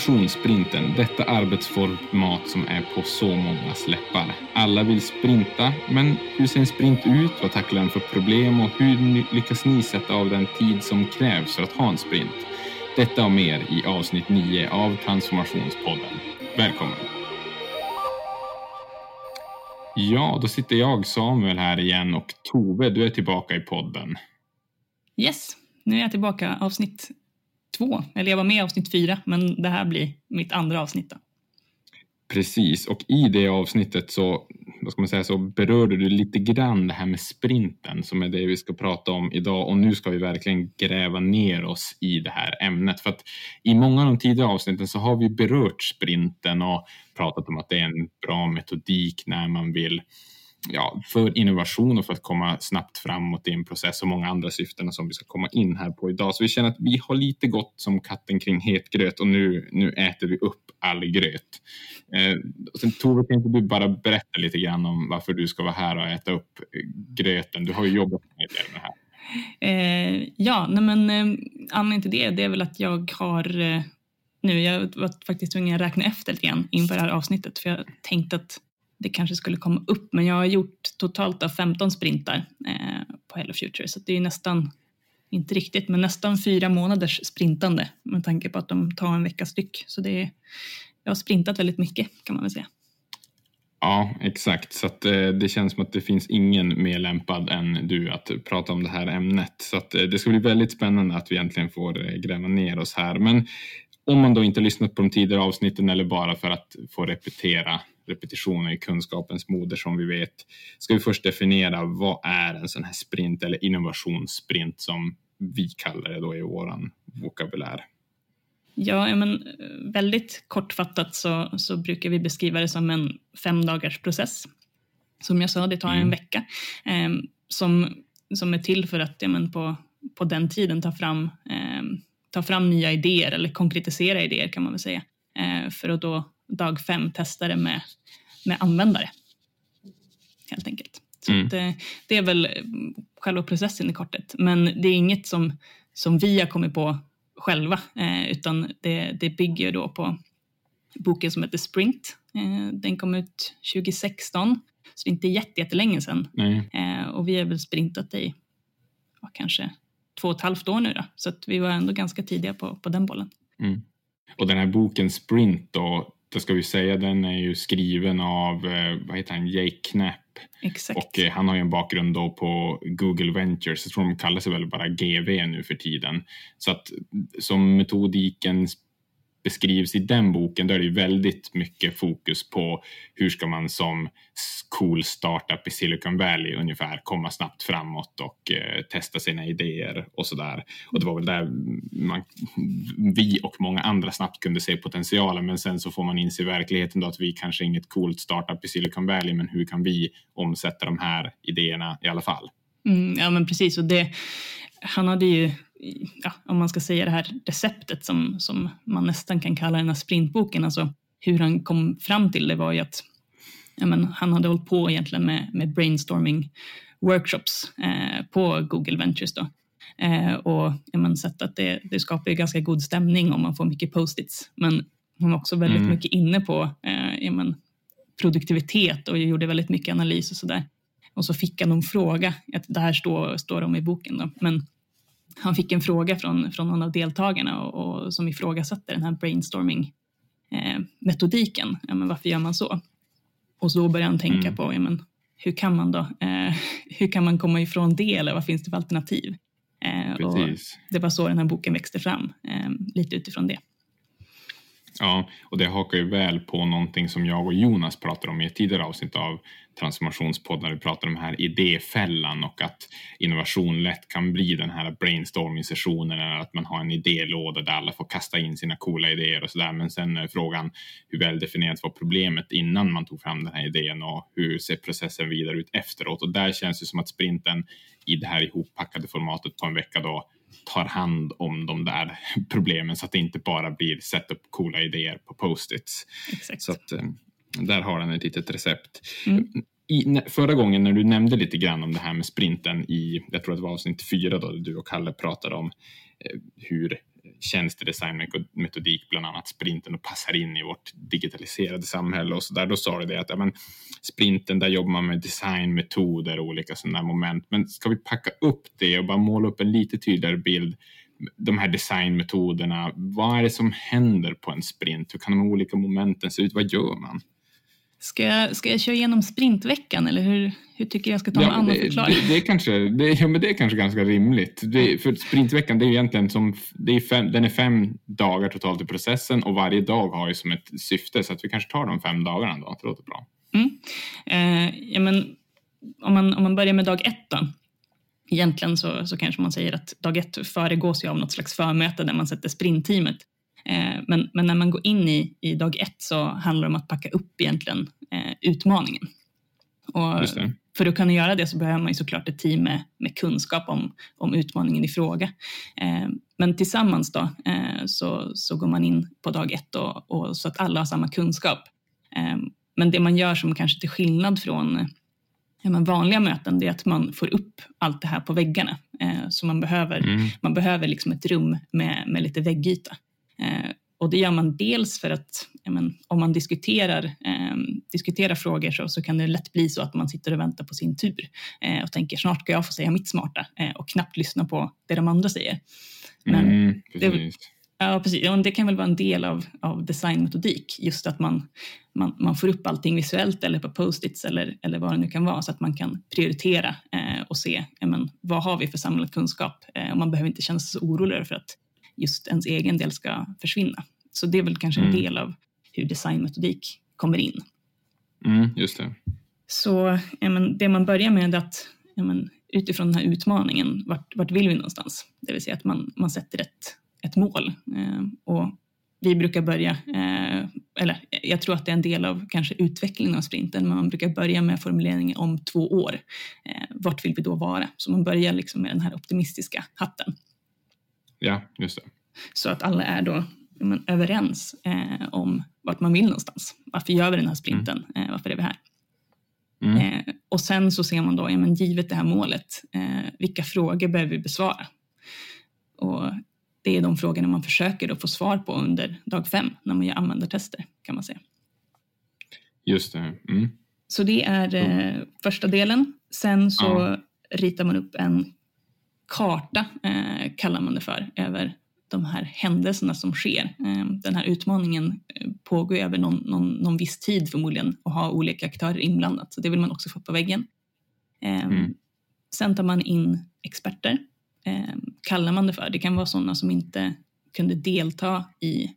generationssprinten, detta arbetsformat som är på så mångas läppar. Alla vill sprinta, men hur ser en sprint ut? Vad tacklar den för problem och hur lyckas ni sätta av den tid som krävs för att ha en sprint? Detta och mer i avsnitt 9 av Transformationspodden. Välkommen! Ja, då sitter jag, Samuel, här igen och Tove, du är tillbaka i podden. Yes, nu är jag tillbaka avsnitt två. Eller jag var med i avsnitt fyra, men det här blir mitt andra avsnitt. Då. Precis, och i det avsnittet så, vad ska man säga, så berörde du lite grann det här med sprinten som är det vi ska prata om idag och nu ska vi verkligen gräva ner oss i det här ämnet. För att i många av de tidigare avsnitten så har vi berört sprinten och pratat om att det är en bra metodik när man vill ja, för innovation och för att komma snabbt framåt i en process och många andra syften som vi ska komma in här på idag. Så vi känner att vi har lite gått som katten kring het gröt och nu, nu äter vi upp all gröt. Eh, sen Tove, kan inte du bara berätta lite grann om varför du ska vara här och äta upp eh, gröten? Du har ju jobbat med det här. Eh, ja, nej men eh, anledningen till det, det är väl att jag har eh, nu, jag var faktiskt tvungen att räkna efter lite grann inför det här avsnittet för jag tänkte att det kanske skulle komma upp, men jag har gjort totalt av 15 sprintar eh, på Hello Future, så det är nästan, inte riktigt, men nästan fyra månaders sprintande med tanke på att de tar en vecka styck. Så det är, jag har sprintat väldigt mycket kan man väl säga. Ja, exakt. Så att, eh, det känns som att det finns ingen mer lämpad än du att prata om det här ämnet. Så att, eh, det ska bli väldigt spännande att vi äntligen får eh, gräva ner oss här. Men om man då inte lyssnat på de tidigare avsnitten eller bara för att få repetera repetition är kunskapens moder som vi vet. Ska vi först definiera vad är en sån här sprint eller innovationssprint som vi kallar det då i våran vokabulär? Ja, men väldigt kortfattat så, så brukar vi beskriva det som en fem process. Som jag sa, det tar en mm. vecka eh, som, som är till för att ja, men på, på den tiden ta fram, eh, ta fram nya idéer eller konkretisera idéer kan man väl säga. Eh, för att då dag fem testa det med, med användare. Helt enkelt. Så mm. att, eh, det är väl själva processen i korthet. Men det är inget som, som vi har kommit på själva, eh, utan det, det bygger då på boken som heter Sprint. Eh, den kom ut 2016, så det är inte jättelänge sedan. Eh, och vi har väl sprintat i ja, kanske två och ett halvt år nu då, så att vi var ändå ganska tidiga på, på den bollen. Mm. Och den här boken Sprint då, det ska vi säga, den är ju skriven av, eh, vad heter han, Jake Knapp. Exakt. Och eh, han har ju en bakgrund då på Google Ventures, jag tror de kallar sig väl bara GV nu för tiden. Så att som metodiken beskrivs i den boken, då är det ju väldigt mycket fokus på hur ska man som cool startup i Silicon Valley ungefär komma snabbt framåt och eh, testa sina idéer och så där. Och det var väl där man, vi och många andra snabbt kunde se potentialen, men sen så får man inse i verkligheten då att vi kanske är inget coolt startup i Silicon Valley, men hur kan vi omsätta de här idéerna i alla fall? Mm, ja, men precis. Och det, han hade ju ja, om man ska säga det här receptet som, som man nästan kan kalla den här sprintboken, alltså hur han kom fram till det var ju att ja, men, han hade hållit på egentligen med, med brainstorming workshops eh, på Google Ventures då. Eh, och ja, man sett att det, det skapar ju ganska god stämning om man får mycket post-its. Men hon var också väldigt mm. mycket inne på eh, ja, men, produktivitet och gjorde väldigt mycket analys och sådär. Och så fick han någon fråga, att det här står, står om i boken då, men han fick en fråga från, från någon av deltagarna och, och som ifrågasatte den här brainstorming eh, metodiken. Ja, men varför gör man så? Och så började han tänka mm. på ja, men, hur kan man då? Eh, hur kan man komma ifrån det eller vad finns det för alternativ? Eh, och det var så den här boken växte fram, eh, lite utifrån det. Ja, och det hakar ju väl på någonting som jag och Jonas pratade om i ett tidigare avsnitt av Transformationspodden vi pratar om den här idéfällan och att innovation lätt kan bli den här brainstorming-sessionen eller att man har en idélåda där alla får kasta in sina coola idéer och sådär. Men sen är frågan hur väl definierat var problemet innan man tog fram den här idén och hur ser processen vidare ut efteråt? Och där känns det som att sprinten i det här ihoppackade formatet på en vecka då tar hand om de där problemen så att det inte bara blir sätta upp coola idéer på post-its. Så att, eh, där har han ett litet recept. Mm. I, förra gången när du nämnde lite grann om det här med sprinten i, jag tror att det var avsnitt fyra då du och Kalle pratade om eh, hur tjänstedesignmetodik, bland annat sprinten och passar in i vårt digitaliserade samhälle och så där. Då sa du det att ja, men, sprinten, där jobbar man med designmetoder och olika sådana moment. Men ska vi packa upp det och bara måla upp en lite tydligare bild de här designmetoderna. Vad är det som händer på en sprint? Hur kan de olika momenten se ut? Vad gör man? Ska jag, ska jag köra igenom sprintveckan eller hur, hur tycker jag ska ta mig ja, an och förklara? Det, det, är kanske, det, ja, men det är kanske ganska rimligt. Det, för sprintveckan det är egentligen som, det är fem, den är fem dagar totalt i processen och varje dag har ju som ett syfte så att vi kanske tar de fem dagarna då. Det låter bra. Mm. Eh, ja, men, om, man, om man börjar med dag ett då. Egentligen så, så kanske man säger att dag ett föregås ju av något slags förmöte där man sätter sprintteamet men, men när man går in i, i dag ett så handlar det om att packa upp egentligen eh, utmaningen. Och för att kunna göra det så behöver man ju såklart ett team med, med kunskap om, om utmaningen i fråga. Eh, men tillsammans då eh, så, så går man in på dag ett och, och så att alla har samma kunskap. Eh, men det man gör som kanske till skillnad från ja, men vanliga möten det är att man får upp allt det här på väggarna. Eh, så man behöver, mm. man behöver liksom ett rum med, med lite väggyta. Eh, och det gör man dels för att men, om man diskuterar, eh, diskuterar frågor så, så, kan det lätt bli så att man sitter och väntar på sin tur eh, och tänker snart ska jag få säga mitt smarta eh, och knappt lyssna på det de andra säger. Men mm, det, ja, precis. Ja, det kan väl vara en del av, av designmetodik, just att man, man, man får upp allting visuellt eller på post-its eller, eller vad det nu kan vara så att man kan prioritera eh, och se men, vad har vi för samlad kunskap eh, och man behöver inte känna sig så orolig för att just ens egen del ska försvinna. Så det är väl kanske mm. en del av hur designmetodik kommer in. Mm, just det. Så men, det man börjar med är att men, utifrån den här utmaningen, vart, vart vill vi någonstans? Det vill säga att man, man sätter ett, ett mål. Eh, och vi brukar börja, eh, eller jag tror att det är en del av kanske utvecklingen av sprinten, men man brukar börja med formuleringen om två år. Eh, vart vill vi då vara? Så man börjar liksom med den här optimistiska hatten. Ja, just det. Så att alla är då men, överens eh, om vart man vill någonstans. Varför gör vi den här sprinten? Mm. Eh, varför är vi här? Mm. Eh, och sen så ser man då, ja, men givet det här målet, eh, vilka frågor behöver vi besvara? Och det är de frågorna man försöker då få svar på under dag fem när man gör användartester kan man säga. Just det. Mm. Så det är eh, första delen. Sen så ritar man upp en karta, eh, kallar man det för, över de här händelserna som sker. Eh, den här utmaningen eh, pågår över någon, någon, någon viss tid förmodligen och har olika aktörer inblandat, så det vill man också få på väggen. Eh, mm. Sen tar man in experter, kallar man det för. Det kan vara sådana som inte kunde delta i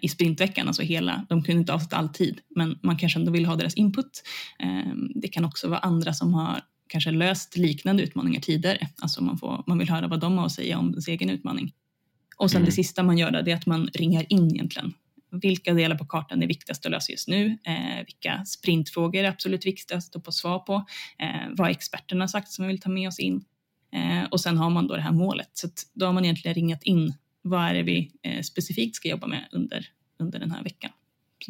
i sprintveckan, alltså hela, de kunde inte avsätta all tid, men man kanske ändå vill ha deras input. Det kan också vara andra som har kanske löst liknande utmaningar tidigare. Alltså man, får, man vill höra vad de har att säga om sin egen utmaning. Och sen mm. det sista man gör då, är att man ringar in egentligen. Vilka delar på kartan är viktigast att lösa just nu? Eh, vilka sprintfrågor är absolut viktigast att få svar på? Eh, vad experterna sagt som vi vill ta med oss in? Eh, och sen har man då det här målet. Så då har man egentligen ringat in vad är det vi eh, specifikt ska jobba med under, under den här veckan.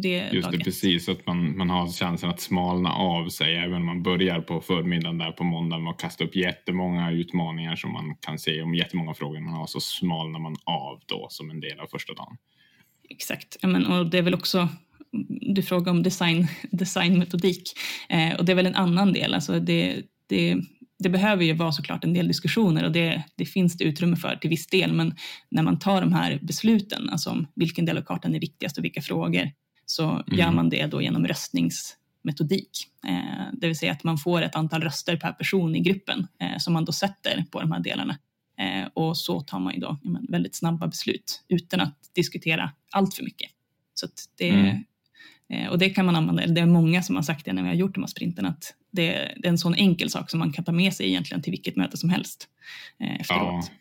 Det Just det, precis. Att man, man har chansen att smalna av sig även om man börjar på förmiddagen där på måndagen med att kasta upp jättemånga utmaningar som man kan se om jättemånga frågor man har så smalnar man av då som en del av första dagen. Exakt, men, och det är väl också du frågar om design, designmetodik eh, och det är väl en annan del. Alltså det, det, det behöver ju vara såklart en del diskussioner och det, det, finns det utrymme för till viss del. Men när man tar de här besluten, alltså om vilken del av kartan är viktigast och vilka frågor, så mm. gör man det då genom röstningsmetodik. Eh, det vill säga att man får ett antal röster per person i gruppen eh, som man då sätter på de här delarna. Eh, och så tar man ju då men, väldigt snabba beslut utan att diskutera allt för mycket. Så det, mm. Eh, och det kan man använda, det är många som har sagt det när vi har gjort de här sprinten, att det, det, är en sån enkel sak som man kan ta med sig egentligen till vilket möte som helst eh, efteråt. Ja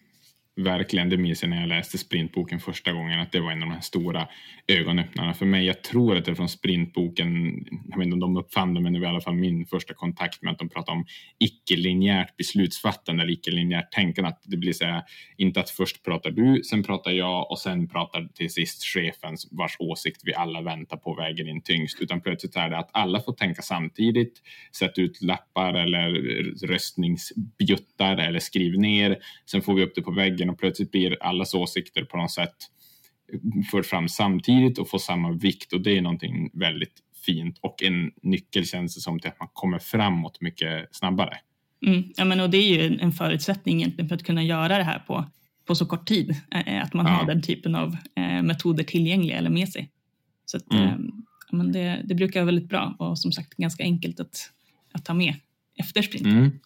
verkligen, det minns jag när jag läste sprintboken första gången, att det var en av de här stora ögonöppnarna för mig. Jag tror att det är från sprintboken, jag vet inte om de uppfann det, men det var i alla fall min första kontakt med att de pratar om icke-linjärt beslutsfattande eller icke-linjärt tänkande. Att det blir så här, inte att först pratar du, sen pratar jag och sen pratar till sist chefen vars åsikt vi alla väntar på väger in tyngst, utan plötsligt är det att alla får tänka samtidigt, sätta ut lappar eller röstningsbjuttar eller skriv ner, sen får vi upp det på väggen väggen och plötsligt blir allas åsikter på något sätt förd fram samtidigt och får samma vikt och det är någonting väldigt fint och en nyckel känns det som till att man kommer framåt mycket snabbare. Mm. Ja, men och det är ju en förutsättning egentligen för att kunna göra det här på, på så kort tid. Eh, att man ja. har den typen av eh, metoder tillgängliga eller med sig. Så att, mm. eh, men det, det brukar vara väldigt bra och som sagt ganska enkelt att, att ta med efter sprint. Mm.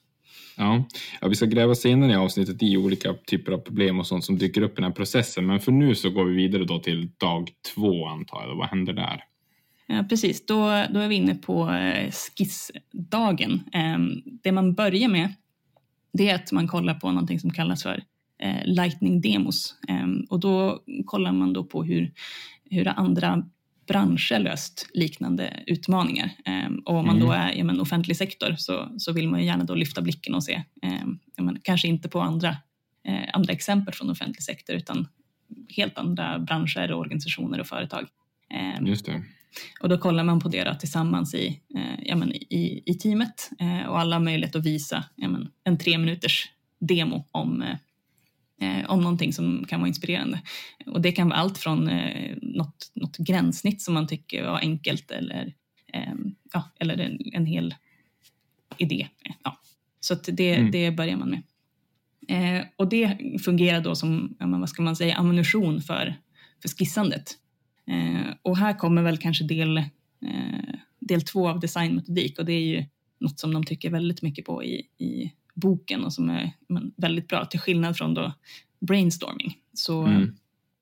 Ja. ja, vi ska gräva senare i avsnittet i olika typer av problem och sånt som dyker upp i den här processen. Men för nu så går vi vidare då till dag två antar jag. Vad händer där? Ja, precis, då, då är vi inne på eh, skissdagen. Ehm, det man börjar med det är att man kollar på någonting som kallas för eh, lightning demos. Ehm, och då kollar man då på hur, hur andra branscher löst liknande utmaningar. Ehm, och om man då mm. är i en offentlig sektor så, så vill man gärna då lyfta blicken och se, men, kanske inte på andra, eh, andra exempel från offentlig sektor utan helt andra branscher, organisationer och företag. Just det. Och då kollar man på det då, tillsammans i, eh, ja, men i, i teamet eh, och alla har möjlighet att visa ja, men en tre minuters demo om, om någonting som kan vara inspirerande. Och det kan vara allt från eh, något, något gränssnitt som man tycker var enkelt eller, eh, ja, eller en, en hel idé. Ja. Så det, mm. det börjar man med. Eh, och det fungerar då som, ja, vad ska man säga, ammunition för, för skissandet. Eh, och här kommer väl kanske del, eh, del två av designmetodik och det är ju något som de tycker väldigt mycket på i, i boken och som är men, väldigt bra till skillnad från då brainstorming. Så, mm.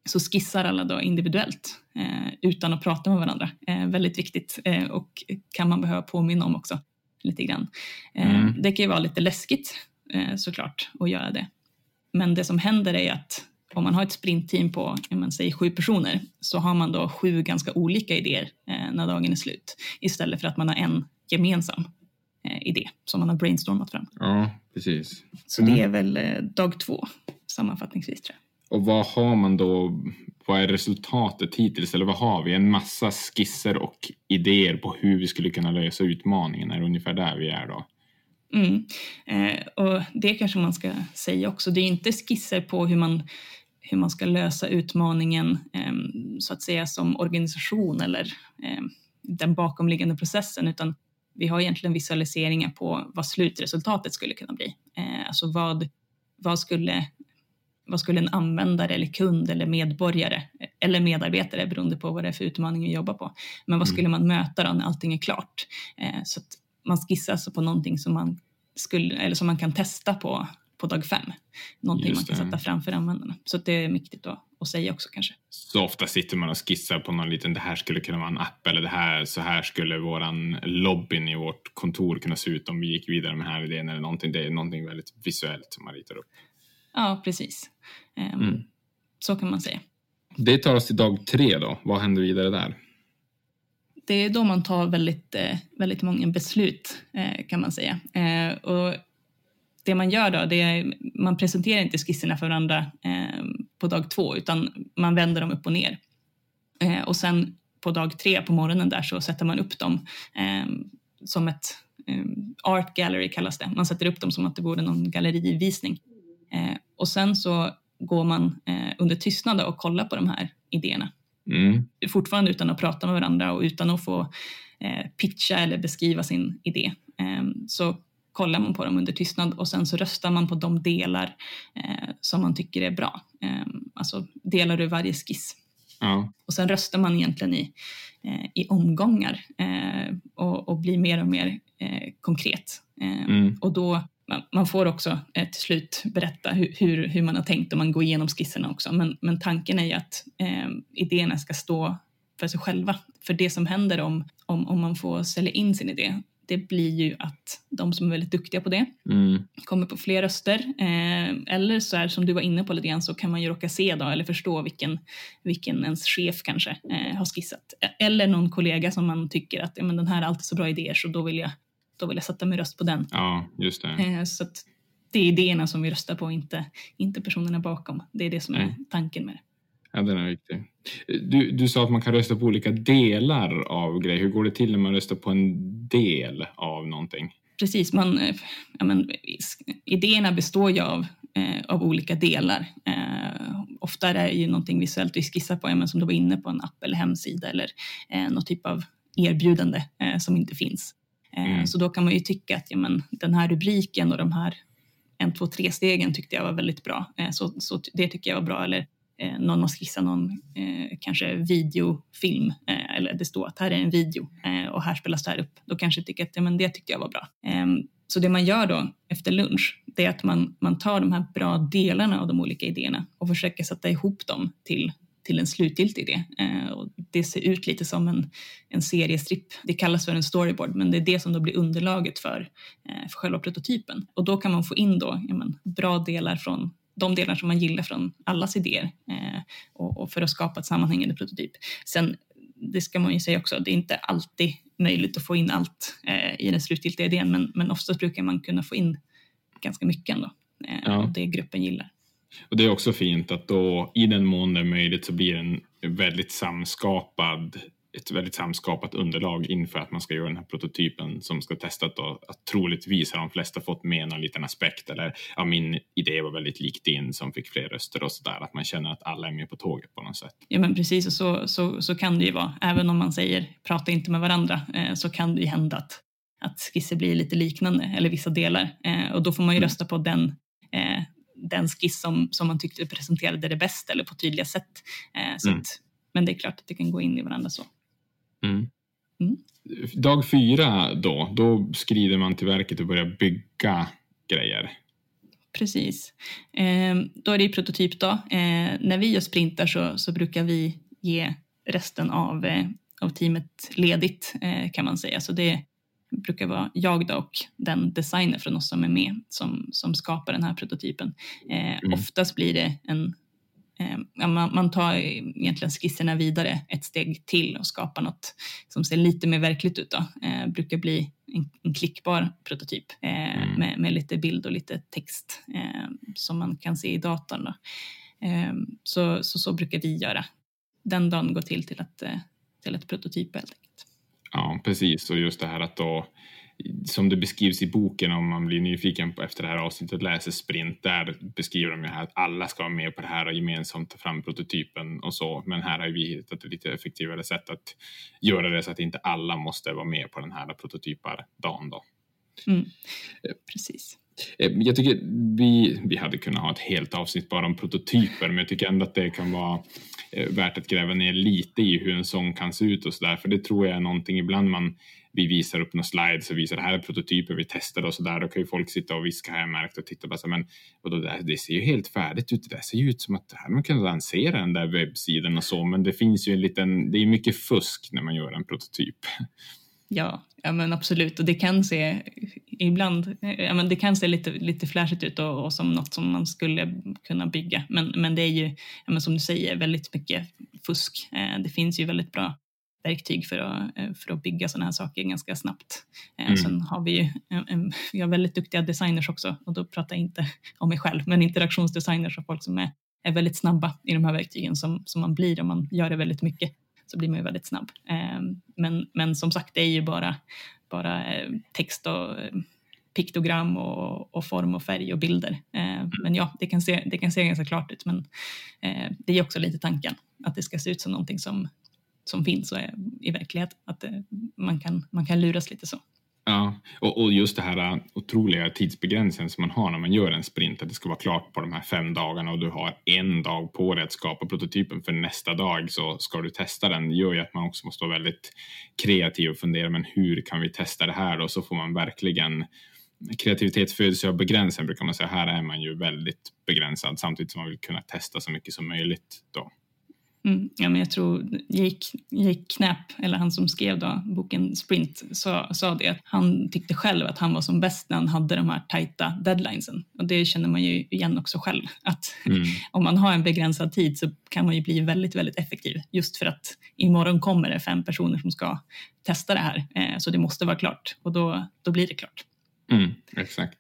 så skissar alla då individuellt eh, utan att prata med varandra. Eh, väldigt viktigt eh, och kan man behöva påminna om också lite grann. Eh, mm. Det kan ju vara lite läskigt såklart att göra det. Men det som händer är att om man har ett sprintteam på man säger, sju personer så har man då sju ganska olika idéer eh, när dagen är slut istället för att man har en gemensam eh, idé som man har brainstormat fram. Ja, precis. Så mm. det är väl eh, dag två sammanfattningsvis tror jag. Och vad har man då, vad är resultatet hittills eller vad har vi? En massa skisser och idéer på hur vi skulle kunna lösa utmaningen, är det ungefär där vi är då? Mm. Eh, och det kanske man ska säga också, det är inte skisser på hur man hur man ska lösa utmaningen ehm, så att säga som organisation eller ehm, den bakomliggande processen utan vi har egentligen visualiseringar på vad slutresultatet skulle kunna bli. Eh, alltså vad, vad, skulle, vad skulle en användare eller kund eller medborgare eller medarbetare beroende på vad det är för utmaning vi jobbar på. Men vad mm. skulle man möta då när allting är klart? Eh, så att man skissar alltså på någonting som man, skulle, eller som man kan testa på på dag fem. Någonting man kan sätta framför användarna. Så det är viktigt att, att säga också kanske. Så ofta sitter man och skissar på någon liten, det här skulle kunna vara en app eller det här, så här skulle våran lobbyn i vårt kontor kunna se ut om vi gick vidare med den här idén eller någonting. Det är någonting väldigt visuellt som man ritar upp. Ja, precis. Um, mm. Så kan man säga. Det tar oss till dag tre då. Vad händer vidare där? Det är då man tar väldigt, eh, väldigt många beslut eh, kan man säga. Eh, och det man gör då, det är, man presenterar inte skisserna för varandra eh, på dag två utan man vänder dem upp och ner. Eh, och sen på dag tre på morgonen där så sätter man upp dem eh, som ett eh, art gallery kallas det. Man sätter upp dem som att det vore någon gallerivisning. Eh, och sen så går man eh, under tystnad och kollar på de här idéerna. Mm. Fortfarande utan att prata med varandra och utan att få pitcha eller beskriva sin idé. så kollar man på dem under tystnad och sen så röstar man på de delar eh, som man tycker är bra. Eh, alltså delar ur varje skiss. Ja. Och sen röstar man egentligen i, eh, i omgångar eh, och, och, blir mer och mer eh, konkret. Eh, mm. Och då man får också till slut berätta hur, hur, hur, man har tänkt och man går igenom skisserna också. Men, men tanken är ju att idéerna ska stå för sig själva. För det som händer om, om, om man får sälja in sin idé, det blir ju att de som är väldigt duktiga på det mm. kommer på fler röster. Eh, eller så är som du var inne på lite grann så kan man ju råka se då eller förstå vilken, vilken ens chef kanske eh, har skissat. Eller någon kollega som man tycker att ja, men den här är alltid så bra idéer så då vill jag, då vill jag sätta min röst på den. Ja, just det. Eh, så det är idéerna som vi röstar på, inte, inte personerna bakom. Det är det som är tanken med det. Ja, den är viktig. Du, du sa att man kan rösta på olika delar av grejer. Hur går det till när man röstar på en del av någonting? Precis, man, ja, men, idéerna består ju av eh, av olika delar. Eh, ofta är det ju någonting visuellt vi skissar på, men som du var inne på, en app eller hemsida eller eh, någon typ av erbjudande eh, som inte finns. Eh, mm. Så då kan man ju tycka att ja, men, den här rubriken och de här en, två, tre stegen tyckte jag var väldigt bra. Eh, så, så det tycker jag var bra. Eller eh, Eh, någon har skissat någon eh, kanske videofilm eh, eller det står att här är en video eh, och här spelas det här upp. Då kanske jag tycker att ja, men det tyckte jag var bra. Ehm, så det man gör då efter lunch, det är att man, man tar de här bra delarna av de olika idéerna och försöker sätta ihop dem till till en slutgiltig idé. Eh, och det ser ut lite som en, en seriestripp. Det kallas för en storyboard, men det är det som då blir underlaget för, eh, för själva prototypen. Och då kan man få in då, ja men, bra delar från de delar som man gillar från allas idéer eh, och, och, för att skapa ett sammanhängande prototyp. Sen, det ska man ju säga också, det är inte alltid möjligt att få in allt eh, i den slutgiltiga idén, men, men oftast brukar man kunna få in ganska mycket ändå. Eh, ja. det gruppen gillar. Och det är också fint att då i den mån det är möjligt så blir det en väldigt samskapad ett väldigt samskapat underlag inför att man ska göra den här prototypen som ska testas då. Att troligtvis har de flesta fått med en liten aspekt eller ja, min idé var väldigt lik din som fick fler röster och sådär. Att man känner att alla är med på tåget på något sätt. Ja men precis och så, så, så kan det ju vara. Även om man säger prata inte med varandra eh, så kan det ju hända att, att skisser blir lite liknande eller vissa delar eh, och då får man ju mm. rösta på den eh, den skiss som, som man tyckte presenterade det bäst eller på tydliga sätt. Eh, så mm. att, men det är klart att det kan gå in i varandra så. Mm. Mm. Dag fyra då, då skrider man till verket och börjar bygga grejer. Precis. Eh, då är det prototyp då. Eh, när vi gör sprintar så, så brukar vi ge resten av, eh, av teamet ledigt eh, kan man säga. Så det, brukar vara jag då och den designer från oss som är med som, som skapar den här prototypen. Eh, mm. Oftast blir det en man, man, tar egentligen skisserna vidare ett steg till och skapar något som ser lite mer verkligt ut. Då. Eh, brukar bli en, en klickbar prototyp eh, mm. med, med, lite bild och lite text eh, som man kan se i datorn. Då. Eh, så, så, så brukar vi göra. Den dagen går till till, att, till ett prototyp helt enkelt. Ja, precis. Och just det här att då, som det beskrivs i boken om man blir nyfiken på efter det här avsnittet läser Sprint, där beskriver de ju här att alla ska vara med på det här och gemensamt ta fram prototypen och så. Men här har vi hittat ett lite effektivare sätt att göra det så att inte alla måste vara med på den här prototypardagen då. Mm. Precis. Eh, jag tycker vi, vi hade kunnat ha ett helt avsnitt bara om prototyper, men jag tycker ändå att det kan vara eh, värt att gräva ner lite i hur en sån kan se ut och så där, för det tror jag är någonting ibland man vi visar upp några slides och visar det här är prototyper vi testade och så där. Då kan ju folk sitta och viska här märkt och titta på så men och då, det ser ju helt färdigt ut. Det där ser ju ut som att här man kan lansera den där webbsidan och så, men det finns ju en liten, det är mycket fusk när man gör en prototyp. Ja, ja men absolut. Och det kan se ibland, ja, men det kan se lite, lite flashigt ut och, och, som något som man skulle kunna bygga. Men, men det är ju, ja, men som du säger, väldigt mycket fusk. Eh, det finns ju väldigt bra verktyg för att, eh, för att bygga sådana här saker ganska snabbt. Eh, mm. Sen har vi ju vi har väldigt duktiga designers också och då pratar jag inte om mig själv, men interaktionsdesigners och folk som är, är väldigt snabba i de här verktygen som, som man blir om man gör det väldigt mycket så blir man ju väldigt snabb. Ehm, men, men som sagt, det är ju bara, bara eh, text och eh, piktogram och, och, form och färg och bilder. Ehm, men ja, det kan, se, det kan se ganska klart ut, men eh, det är också lite tanken att det ska se ut som någonting som, som finns och är i verklighet. Att man, kan, man kan luras lite så. Ja, och, och, just det här äh, otroliga tidsbegränsningen som man har när man gör en sprint, att det ska vara klart på de här fem dagarna och du har en dag på dig att skapa prototypen för nästa dag så ska du testa den. Det gör ju att man också måste vara väldigt kreativ och fundera, men hur kan vi testa det här? Och så får man verkligen kreativitet föds av begränsning brukar man säga. Här är man ju väldigt begränsad samtidigt som man vill kunna testa så mycket som möjligt. Då. Mm, ja, men jag tror Jake, Jake Knapp, eller han som skrev då, boken Sprint, sa, sa det att han tyckte själv att han var som bäst när han hade de här tajta deadlinesen. Och det känner man ju igen också själv, att mm. om man har en begränsad tid så kan man ju bli väldigt, väldigt effektiv. Just för att imorgon kommer det fem personer som ska testa det här, eh, så det måste vara klart och då, då blir det klart. Mm, exakt.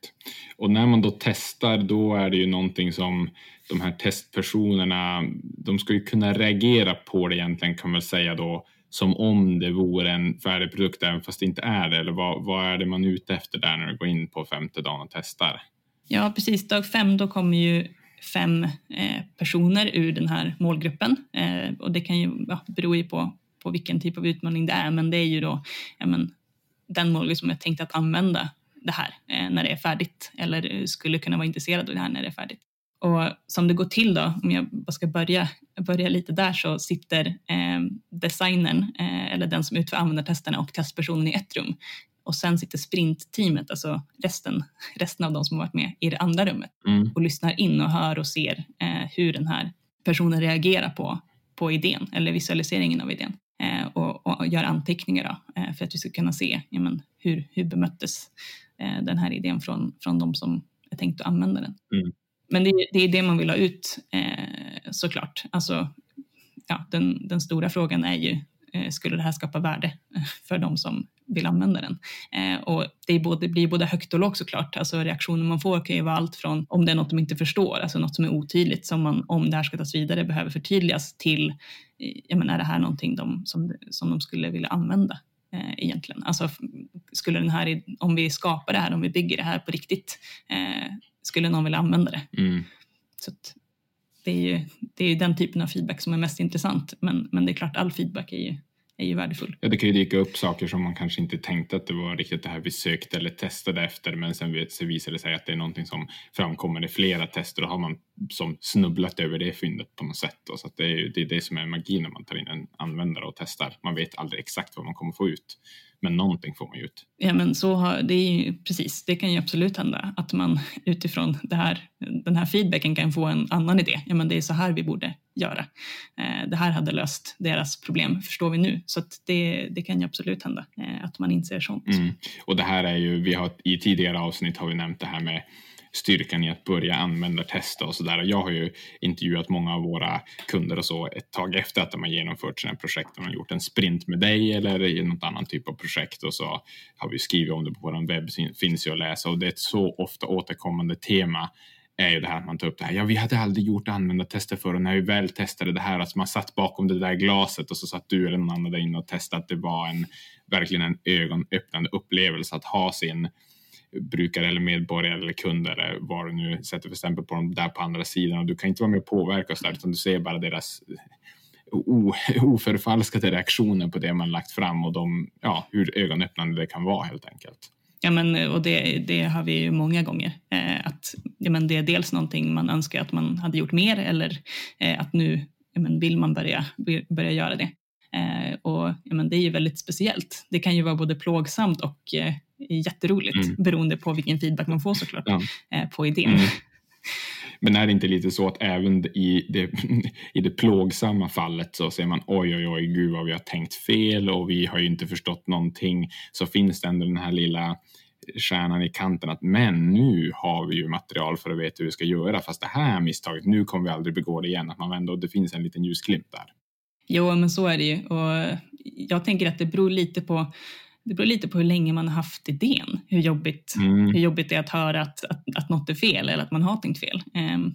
Och när man då testar, då är det ju någonting som de här testpersonerna, de ska ju kunna reagera på det egentligen kan man säga då som om det vore en färdig produkt även fast det inte är det. Eller vad, vad är det man är ute efter där när du går in på femte dagen och testar? Ja, precis. Dag fem då kommer ju fem eh, personer ur den här målgruppen. Eh, och det kan ju ja, bero ju på, på vilken typ av utmaning det är, men det är ju då ja, men, den målgrupp som är tänkt att använda det här eh, när det är färdigt eller skulle kunna vara intresserad av det här när det är färdigt. Och som det går till då, om jag bara ska börja, börja lite där, så sitter eh, designern eh, eller den som utför användartesterna och testpersonen i ett rum. Och sen sitter sprintteamet, alltså resten, resten av de som har varit med, i det andra rummet Mm. och lyssnar in och hör och ser eh, hur den här personen reagerar på, på idén eller visualiseringen av idén. Eh, och, och gör anteckningar då, eh, för att vi ska kunna se ja, men, hur, hur bemöttes eh, den här idén från, från de som är tänkt att använda den. Mm. Men det, det är det man vill ha ut eh, såklart. Alltså, ja, den, den stora frågan är ju, eh, skulle det här skapa värde för de som vill använda den? Eh, och det, är både, det blir både högt och lågt såklart. Alltså reaktioner man får kan ju vara allt från om det är något de inte förstår, alltså något som är otydligt, som man om det här ska tas vidare behöver förtydligas till, eh, jag menar, är det här någonting de, som, som de skulle vilja använda? eh, egentligen. Alltså skulle den här, om vi skapar det här, om vi bygger det här på riktigt, eh, skulle någon vilja använda det? Mm. Så det, är ju, det är den typen av feedback som är mest intressant, men, men det är klart all feedback är ju, är ju värdefull. Ja, det kan ju dyka upp saker som man kanske inte tänkte att det var riktigt det här vi sökte eller testade efter, men sen visar det sig att det är någonting som framkommer i flera tester och har man som snubblat över det fyndet på något sätt. Då. Så det är ju det, är det som är magi när man tar in en användare och testar. Man vet aldrig exakt vad man kommer få ut, men någonting får man ju ut. Ja, men så har, det är ju precis, det kan ju absolut hända att man utifrån det här, den här feedbacken kan få en annan idé. Ja, men det är så här vi borde göra. Eh, det här hade löst deras problem, förstår vi nu. Så det, det kan ju absolut hända eh, att man inser sånt. Mm. Och det här är ju, vi har i tidigare avsnitt har vi nämnt det här med styrkan i att börja använda testa och sådär. Jag har ju intervjuat många av våra kunder och så ett tag efter att de har genomfört sina projekt. De har gjort en sprint med dig eller i något annan typ av projekt och så har vi skrivit om det på vår webb, finns ju att läsa och det är ett så ofta återkommande tema är ju det här att man tar upp det här. Ja, vi hade aldrig gjort användartester förr och när vi väl testade det här, alltså man satt bakom det där glaset och så satt du eller någon annan där inne och testade att det var en verkligen en ögonöppnande upplevelse att ha sin brukare eller medborgare eller kunder, eller vad du nu sätter för stämpel på dem där på andra sidan och du kan inte vara med och påverka oss där utan du ser bara deras eh, oförfalskade reaktioner på det man lagt fram och de, ja, hur ögonöppnande det kan vara helt enkelt. Ja, men, eh, och det, det har vi ju många gånger. Eh, att ja, men det är dels någonting man önskar att man hade gjort mer eller eh, att nu ja, men vill man börja, börja göra det. Eh, och ja, men Det är ju väldigt speciellt. Det kan ju vara både plågsamt och eh, jätteroligt Mm. beroende på vilken feedback man får såklart Ja. eh, på idén. Mm. Men är det inte lite så att även i det, i det plågsamma fallet så ser man oj, oj, oj, gud vad vi har tänkt fel och vi har ju inte förstått någonting. Så finns det ändå den här lilla stjärnan i kanten att men nu har vi ju material för att veta hur vi ska göra fast det här misstaget, nu kommer vi aldrig begå det igen. Att man ändå, det finns en liten ljusglimt där. Jo, men så är det ju. Och jag tänker att det beror lite på det beror lite på hur länge man har haft idén, hur jobbigt, Mm. hur jobbigt det är att höra att, att, att något är fel eller att man har tänkt fel. Ehm,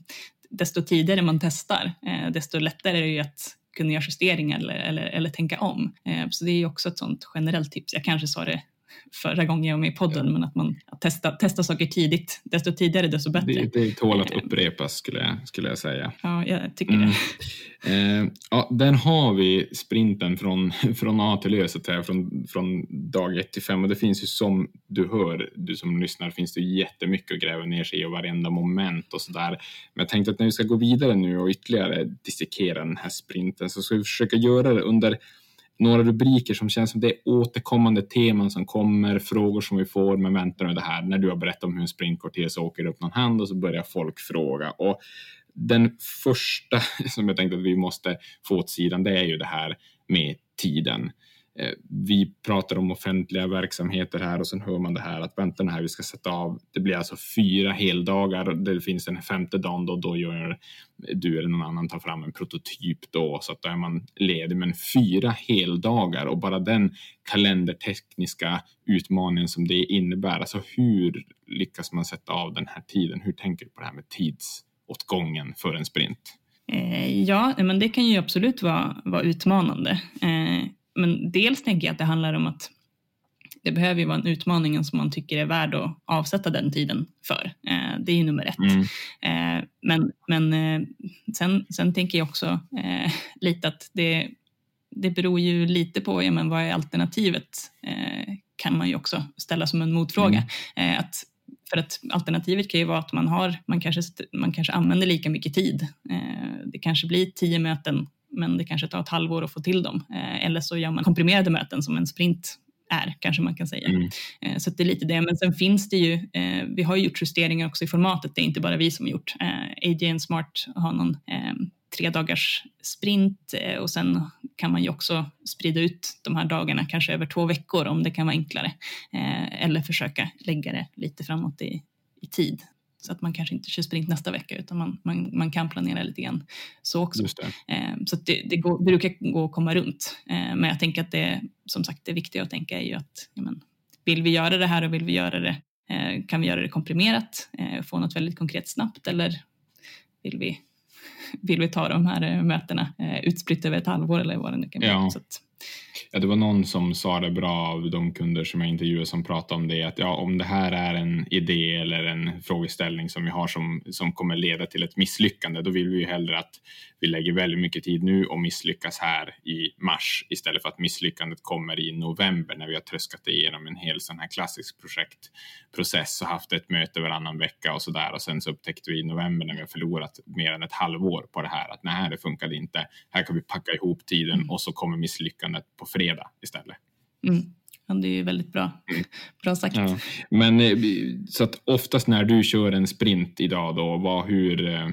desto tidigare man testar, eh, desto lättare är det ju att kunna göra justeringar eller, eller, eller tänka om. Ehm, så det är också ett sånt generellt tips. Jag kanske sa det förra gången jag var med i podden, men att man att testa, testa saker tidigt. Desto tidigare, desto bättre. Det, det tål att upprepas skulle jag, skulle jag säga. Ja, jag tycker Mm. det. Eh, ja, den har vi sprinten från, från A till Ö, så att säga, från, från dag ett till fem. Och det finns ju som du hör, du som lyssnar, finns det jättemycket att gräva ner sig i och varenda moment och sådär. Men jag tänkte att när vi ska gå vidare nu och ytterligare dissekera den här sprinten så ska vi försöka göra det under några rubriker som känns som det är återkommande teman som kommer, frågor som vi får, men vänta nu det här, när du har berättat om hur en sprint så åker det upp någon hand och så börjar folk fråga. Och den första som jag tänkte att vi måste få åt sidan, det är ju det här med tiden. Eh, vi pratar om offentliga verksamheter här och sen hör man det här att vänta nu här, vi ska sätta av. Det blir alltså fyra heldagar. Det finns en femte dagen då, då gör du eller någon annan tar fram en prototyp då så att då är man ledig. Men fyra heldagar och bara den kalendertekniska utmaningen som det innebär. Alltså hur lyckas man sätta av den här tiden? Hur tänker du på det här med tidsåtgången för en sprint? Eh, ja, men det kan ju absolut vara, vara utmanande. Eh, men dels tänker jag att det handlar om att det behöver ju vara en utmaning som man tycker är värd att avsätta den tiden för. Eh, det är ju nummer ett. Mm. Eh, men men eh, sen, sen tänker jag också lite att det, det beror ju lite på ja, men vad är alternativet, kan man ju också ställa som en motfråga. Mm. Att, för att alternativet kan ju vara att man, har, man, kanske, man kanske använder lika mycket tid. det kanske blir tio möten men det kanske tar ett halvår att få till dem. eller så gör man komprimerade möten som en sprint är, kanske man kan säga. Mm. Eh, så det är lite det. Men sen finns det ju, eh, vi har gjort justeringar också i formatet, det är inte bara vi som har gjort. Eh, AJN Smart har någon tre dagars sprint och sen kan man ju också sprida ut de här dagarna kanske över två veckor om det kan vara enklare. Eller försöka lägga det lite framåt i, i tid. Så att man kanske inte kör sprint nästa vecka utan man, man, man kan planera lite grann så också. Eh, så det, det går, brukar gå att komma runt. Eh, men jag tänker att det, som sagt, det viktiga att tänka är ju att ja, men, vill vi göra det här och vill vi göra det, eh, kan vi göra det komprimerat, eh, få något väldigt konkret snabbt eller vill vi, vill vi ta de här eh, mötena utspritt över ett halvår eller vad det nu kan bli. Ja. Så att, Ja, det var någon som sa det bra av de kunder som jag intervjuade som pratade om det, att ja, om det här är en idé eller en frågeställning som vi har som, som kommer leda till ett misslyckande, då vill vi ju hellre att vi lägger väldigt mycket tid nu och misslyckas här i mars istället för att misslyckandet kommer i november när vi har tröskat igenom en hel sån här klassisk projektprocess och haft ett möte varannan vecka och så där och sen så upptäckte vi i november när vi har förlorat mer än ett halvår på det här att nej, det funkade inte. Här kan vi packa ihop tiden mm. och så kommer misslyckandet på fredag istället. Mm. Ja, det är ju väldigt bra, mm. bra sagt. Ja. Men eh, så att oftast när du kör en sprint idag då, vad, hur, eh,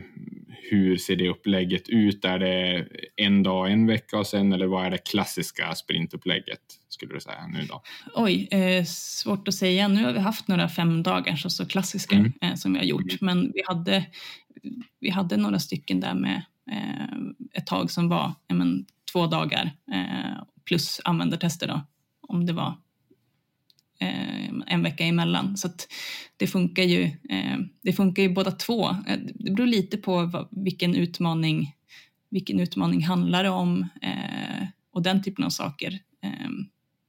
hur ser det upplägget ut? Är det en dag, en vecka och sen eller vad är det klassiska sprintupplägget skulle du säga nu då? Oj, eh, svårt att säga. Nu har vi haft några fem dagar så, så klassiska mm. eh, som vi har gjort, mm. men vi hade, vi hade några stycken där med eh, ett tag som var men, två dagar eh, plus användartester då, om det var eh, en vecka emellan. Så det funkar ju. Eh, det funkar ju båda två. Eh, det beror lite på vad, vilken utmaning vilken utmaning handlar det om eh, och den typen av saker. Eh,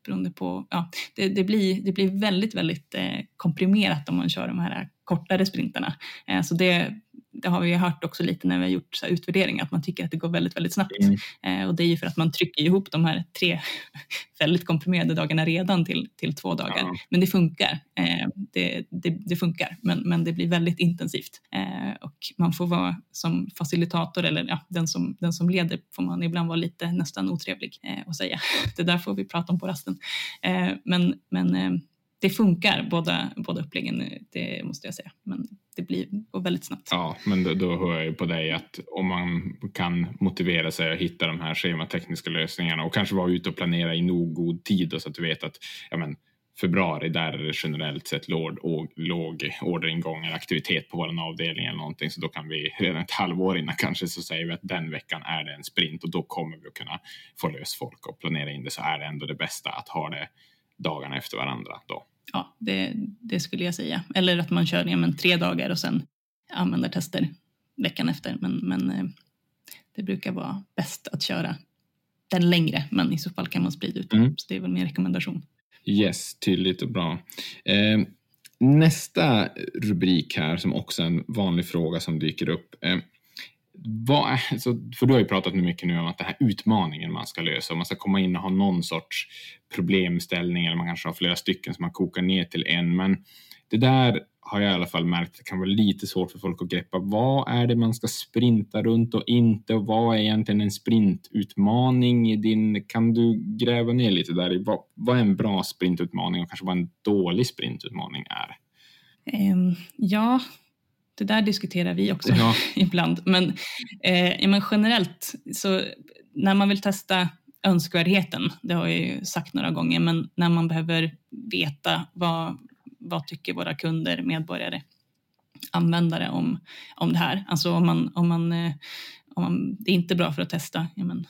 beroende på, ja, det, det, blir, det blir väldigt, väldigt eh, komprimerat om man kör de här kortare sprintarna. Eh, så det, det har vi hört också lite när vi har gjort så utvärderingar, att man tycker att det går väldigt, väldigt snabbt. Mm. Eh, och det är ju för att man trycker ihop de här tre väldigt komprimerade dagarna redan till, till två dagar. Ja. Men det funkar. Eh, det, det, det, funkar, men, men det blir väldigt intensivt. Eh, och man får vara som facilitator, eller ja, den, som, den som leder, får man ibland vara lite nästan otrevlig och säga. Det där får vi prata om på rasten. Men men det funkar, båda, båda uppläggen, det måste jag säga. Men det blir väldigt snabbt. Ja, men då, då hör jag ju på dig att om man kan motivera sig att hitta de här schematekniska lösningarna och kanske vara ute och planera i nog god tid så att du vet att ja, men, februari, där är det generellt sett låg, låg orderingång eller aktivitet på vår avdelning eller någonting, så då kan vi redan ett halvår innan kanske så säger vi att den veckan är det en sprint och då kommer vi att kunna få lös folk och planera in det så är det ändå det bästa att ha det dagarna efter varandra då ja, det, det, skulle jag säga. Eller att man kör ja, men, tre dagar och sen användartester veckan efter. Men, men eh, det brukar vara bäst att köra den längre, men i så fall kan man sprida ut den. Mm. Så det är väl min rekommendation. Yes, tydligt och bra. Eh, nästa rubrik här som också är en vanlig fråga som dyker upp. Eh, vad är, så, för du har ju pratat mycket nu om att den här utmaningen man ska lösa, man ska komma in och ha någon sorts problemställning eller man kanske har flera stycken som man kokar ner till en. Men det där har jag i alla fall märkt det kan vara lite svårt för folk att greppa. Vad är det man ska sprinta runt och inte och vad är egentligen en sprintutmaning? i Din, kan du gräva ner lite där i vad, vad är en bra sprintutmaning och kanske vad en dålig sprintutmaning är? Um, ja, det där diskuterar vi också ja. ibland. Men, eh, men generellt, så när man vill testa önskvärdheten, det har jag ju sagt några gånger, men när man behöver veta vad, vad tycker våra kunder, medborgare, användare om, om det här. Alltså om man, om man, eh, om man, det är inte bra för att testa ja, men,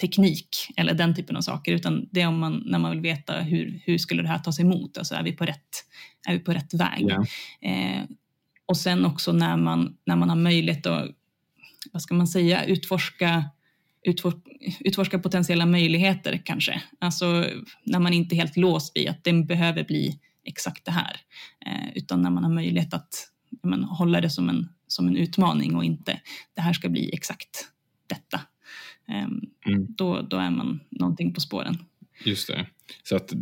teknik eller den typen av saker, utan det är om man, när man vill veta hur, hur skulle det här tas emot, alltså är vi på rätt, är vi på rätt väg? Ja. Eh, och sen också när man, när man har möjlighet att, vad ska man säga, utforska utforska potentiella möjligheter kanske. Alltså när man inte är helt låst vid att det behöver bli exakt det här. Eh, utan när man har möjlighet att men, hålla det som en, som en utmaning och inte det här ska bli exakt detta. Eh, mm. då, då är man någonting på spåren. Just det. Så att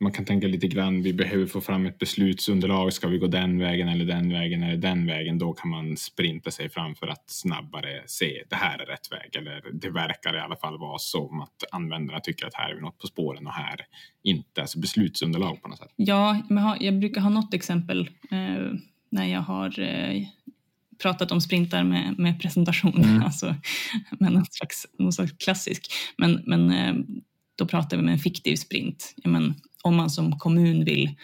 man kan tänka lite grann, vi behöver få fram ett beslutsunderlag. Ska vi gå den vägen eller den vägen eller den vägen? Då kan man sprinta sig fram för att snabbare se det här är rätt väg. Eller det verkar i alla fall vara som att användarna tycker att här är vi något på spåren och här inte. Alltså beslutsunderlag på något sätt. Ja, jag brukar ha något exempel eh, när jag har eh, pratat om sprintar med, med presentation, mm. alltså med någon slags, någon slags klassisk. Men, men eh, då pratar vi med en fiktiv sprint. Men, om man som kommun vill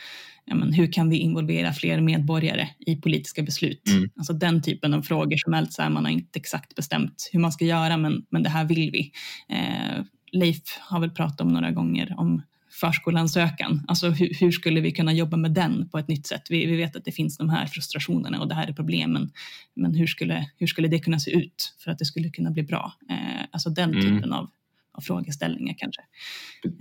men, hur kan vi involvera fler medborgare i politiska beslut? Mm. Alltså den typen av frågor som så här, man har inte exakt bestämt hur man ska göra, men, men det här vill vi. Eh, Leif har väl pratat om några gånger om förskolansökan. Alltså hur, hur, skulle vi kunna jobba med den på ett nytt sätt? Vi, vi, vet att det finns de här frustrationerna och det här är problemen. Men hur skulle, hur skulle det kunna se ut för att det skulle kunna bli bra? Eh, alltså den mm. typen av av frågeställningar kanske.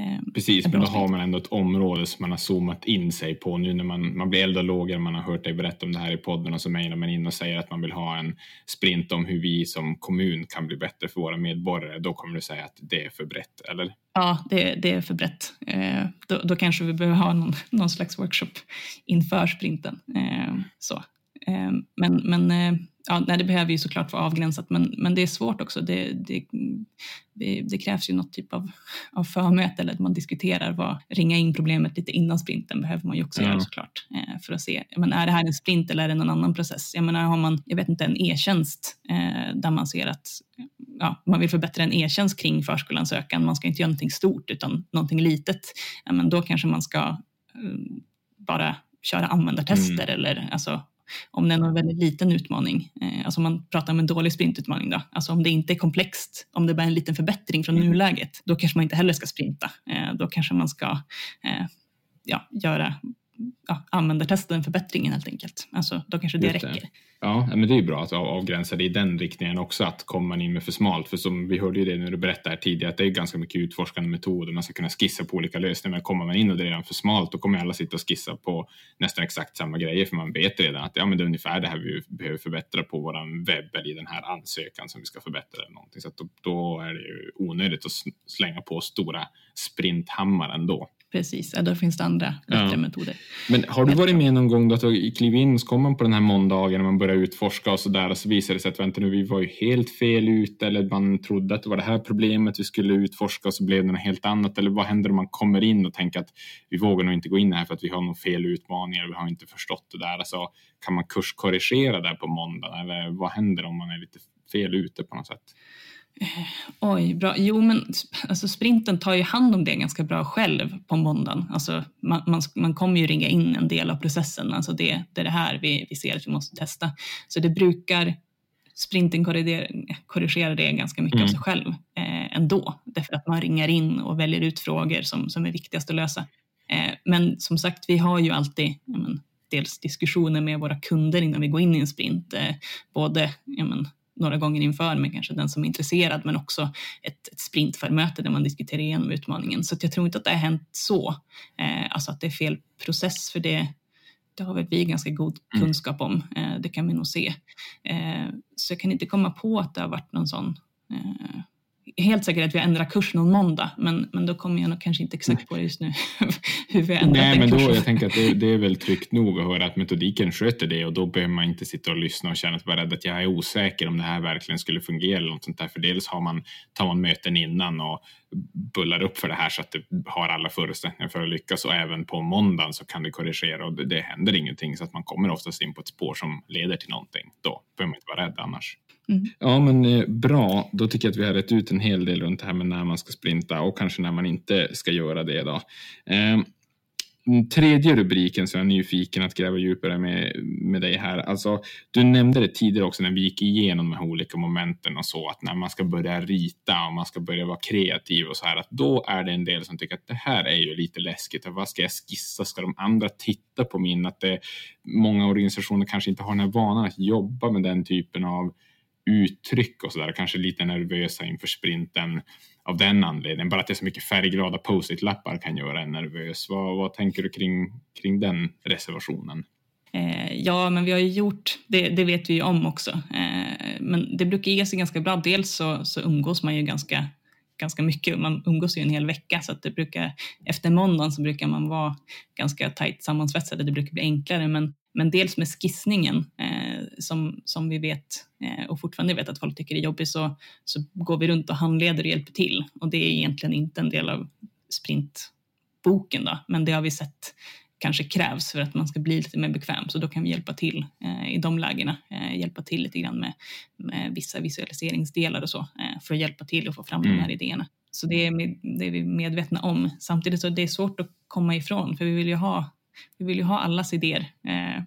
Ehm, Precis, men då har man ändå ett område som man har zoomat in sig på nu när man, man blir äldre och lågare, man har hört dig berätta om det här i podden och så mejlar man in och säger att man vill ha en sprint om hur vi som kommun kan bli bättre för våra medborgare. Då kommer du säga att det är för brett, eller? Ja, det, det är för brett. Eh, då, då, kanske vi behöver ha någon, någon slags workshop inför sprinten. Eh, så. Eh, men men eh, ja, nej, det behöver ju såklart vara avgränsat, men, men det är svårt också. Det, det, det, det krävs ju något typ av, av förmöte eller att man diskuterar vad, ringa in problemet lite innan sprinten behöver man ju också mm. göra såklart eh, för att se, men är det här en sprint eller är det någon annan process? Jag menar, har man, jag vet inte, en e-tjänst eh, där man ser att ja, man vill förbättra en e-tjänst kring förskolans man ska inte göra någonting stort utan någonting litet, ja, men då kanske man ska eh, bara köra användartester mm. eller alltså, om det är en väldigt liten utmaning, eh, alltså om man pratar om en dålig sprintutmaning då, alltså om det inte är komplext, om det bara är en liten förbättring från mm. nuläget, då kanske man inte heller ska sprinta. Eh, då kanske man ska eh, ja, göra ja, användartesten förbättringen helt enkelt. Alltså, då kanske det, det. räcker. Ja, men det är bra att avgränsa det i den riktningen också, att kommer man in med för smalt, för som vi hörde ju det när du berättade här tidigare, att det är ganska mycket utforskande metoder, man ska kunna skissa på olika lösningar, men kommer man in och det är redan för smalt, då kommer alla sitta och skissa på nästan exakt samma grejer, för man vet redan att ja, men det är ungefär det här vi behöver förbättra på våran webb eller i den här ansökan som vi ska förbättra eller någonting, så då, då, är det ju onödigt att slänga på stora sprinthammar ändå. Precis, ja, då finns det andra bättre ja. metoder. Men har du varit med någon gång då att du klev in och så kom man på den här måndagen när man började utforska och så där och så visade det sig att vänta nu, vi var ju helt fel ute eller man trodde att det var det här problemet vi skulle utforska och så blev det något helt annat eller vad händer om man kommer in och tänker att vi vågar nog inte gå in här för att vi har någon fel utmaningar, vi har inte förstått det där. Alltså, kan man kurskorrigera där på måndag eller vad händer om man är lite fel ute på något sätt? Eh, oj, bra. Jo, men alltså, sprinten tar ju hand om det ganska bra själv på måndagen. Alltså, man, man, man kommer ju ringa in en del av processen. Alltså det, det är det här vi, vi ser att vi måste testa. Så det brukar sprinten korrigera, korrigera det ganska mycket mm. av sig själv eh, ändå. Därför att man ringar in och väljer ut frågor som, som är viktigast att lösa. Eh, men som sagt, vi har ju alltid men, dels diskussioner med våra kunder innan vi går in i en sprint. Eh, både men, några gånger inför med kanske den som är intresserad, men också ett, ett sprintförmöte där man diskuterar igenom utmaningen. Så jag tror inte att det har hänt så, eh, alltså att det är fel process, för det, det har väl vi ganska god mm. kunskap om. Eh, det kan vi nog se. Eh, så jag kan inte komma på att det har varit någon sån eh, helt säker att vi ändrar kurs någon måndag, men, men då kommer jag nog kanske inte exakt på det just nu. hur vi ändrat Nej, men då, jag tänker att det, det, är väl tryggt nog att höra att metodiken sköter det och då behöver man inte sitta och lyssna och känna att vara rädd att jag är osäker om det här verkligen skulle fungera eller något sånt där. För dels har man, tar man möten innan och bullar upp för det här så att det har alla förutsättningar för att lyckas och även på måndagen så kan det korrigera och det, det händer ingenting så att man kommer oftast in på ett spår som leder till någonting. Då behöver man inte vara rädd annars. Mm. Ja, men eh, bra. Då tycker jag att vi har rätt ut en hel del runt det här med när man ska sprinta och kanske när man inte ska göra det. Då. Eh, tredje rubriken som jag är nyfiken att gräva djupare med, med dig här. Alltså, du nämnde det tidigare också när vi gick igenom de här olika momenten och så att när man ska börja rita och man ska börja vara kreativ och så här att då är det en del som tycker att det här är ju lite läskigt. Vad ska jag skissa? Ska de andra titta på min? Att det, många organisationer kanske inte har den här vanan att jobba med den typen av uttryck och sådär. Kanske lite nervösa inför sprinten av den anledningen. Bara att det är så mycket färgglada post-it-lappar kan göra en nervös. Vad, vad tänker du kring, kring den reservationen? Eh, ja, men vi har ju gjort, det, det vet vi ju om också. Eh, men det brukar ge sig ganska bra. Dels så, så umgås man ju ganska, ganska mycket. Man umgås ju en hel vecka så att det brukar, efter måndagen så brukar man vara ganska tajt sammansvetsade. Det brukar bli enklare. Men, men dels med skissningen eh, som, som vi vet eh, och fortfarande vet att folk tycker är jobbig så, så går vi runt och handleder och hjälper till. Och det är egentligen inte en del av sprintboken då, men det har vi sett kanske krävs för att man ska bli lite mer bekväm. Så då kan vi hjälpa till eh, i de lägena. Eh, hjälpa till lite grann med, med vissa visualiseringsdelar och så eh, för att hjälpa till att få fram mm. de här idéerna. Så det är, det är vi medvetna om. Samtidigt så är det svårt att komma ifrån för vi vill ju ha, vi vill ju ha allas idéer. Eh,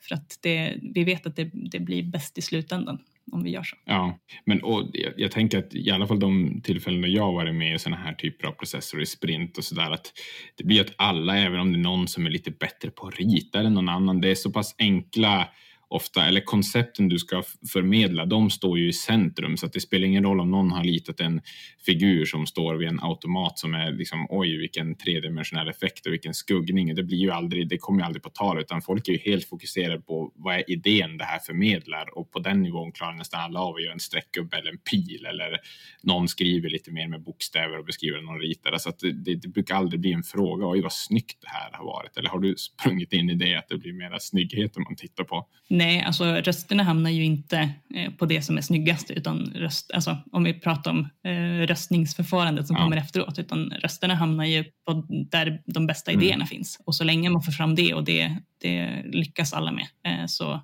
för att det, vi vet att det, det blir bäst i slutändan om vi gör så. Ja, men och jag, jag tänker att i alla fall de tillfällen då jag varit med i sådana här typer av processer i sprint och sådär att det blir att alla, även om det är någon som är lite bättre på att rita än någon annan, det är så pass enkla ofta, eller koncepten du ska förmedla, de står ju i centrum så att det spelar ingen roll om någon har ritat en figur som står vid en automat som är liksom oj vilken tredimensionell effekt och vilken skuggning. Det blir ju aldrig, det kommer ju aldrig på tal utan folk är ju helt fokuserade på vad är idén det här förmedlar och på den nivån klarar nästan alla av att göra en streckgubbe eller en pil eller någon skriver lite mer med bokstäver och beskriver någon ritar. Så att det, det, det brukar aldrig bli en fråga, oj vad snyggt det här har varit. Eller har du sprungit in i det att det blir mera snygghet om man tittar på? Nej, alltså rösterna hamnar ju inte eh, på det som är snyggast utan röst, alltså, om vi pratar om eh, röstningsförfarandet som ja. kommer efteråt utan rösterna hamnar ju på där de bästa mm. idéerna finns och så länge man får fram det och det, det lyckas alla med eh, så,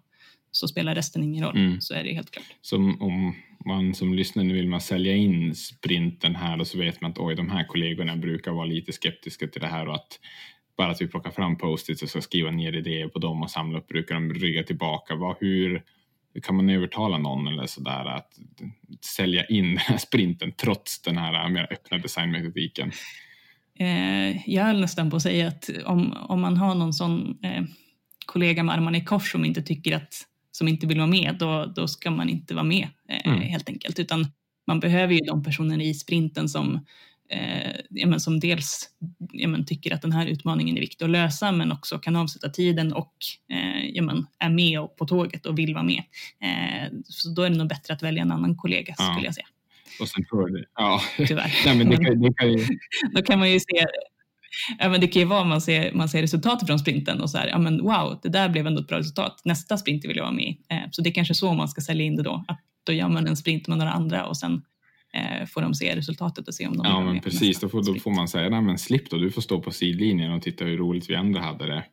så spelar resten ingen roll. Mm. Så är det helt klart. Som om man som lyssnar nu vill man sälja in sprinten här och så vet man att oj, de här kollegorna brukar vara lite skeptiska till det här och att bara att vi plockar fram post-its och ska skriva ner idéer på dem och samla upp, brukar de rygga tillbaka. Vad, hur, hur kan man övertala någon eller sådär att sälja in den här sprinten trots den här mer öppna designmetodiken? Eh, jag höll nästan på att säga att om, om man har någon sån eh, kollega med armarna i kors som inte tycker att som inte vill vara med, då, då ska man inte vara med eh, mm. helt enkelt. Utan man behöver ju de personerna i sprinten som, eh, som dels men tycker att den här utmaningen är viktig att lösa men också kan avsätta tiden och eh, men är med på tåget och vill vara med. Eh, så då är det nog bättre att välja en annan kollega ja. skulle jag säga. Och sen jag, ja. Tyvärr. Nej, men det kan, det kan ju... då kan man ju se Ja, men det kan ju vara man ser, man ser resultatet från sprinten och så här, ja men wow, det där blev ändå ett bra resultat. Nästa sprint vill jag vara med i. Eh, så det är kanske så man ska sälja in det då. Att då gör man en sprint med några andra och sen eh, får de se resultatet och se om de Ja, men precis. Då får, då får man säga, nej men slipp då, du får stå på sidlinjen och titta hur roligt vi andra hade det.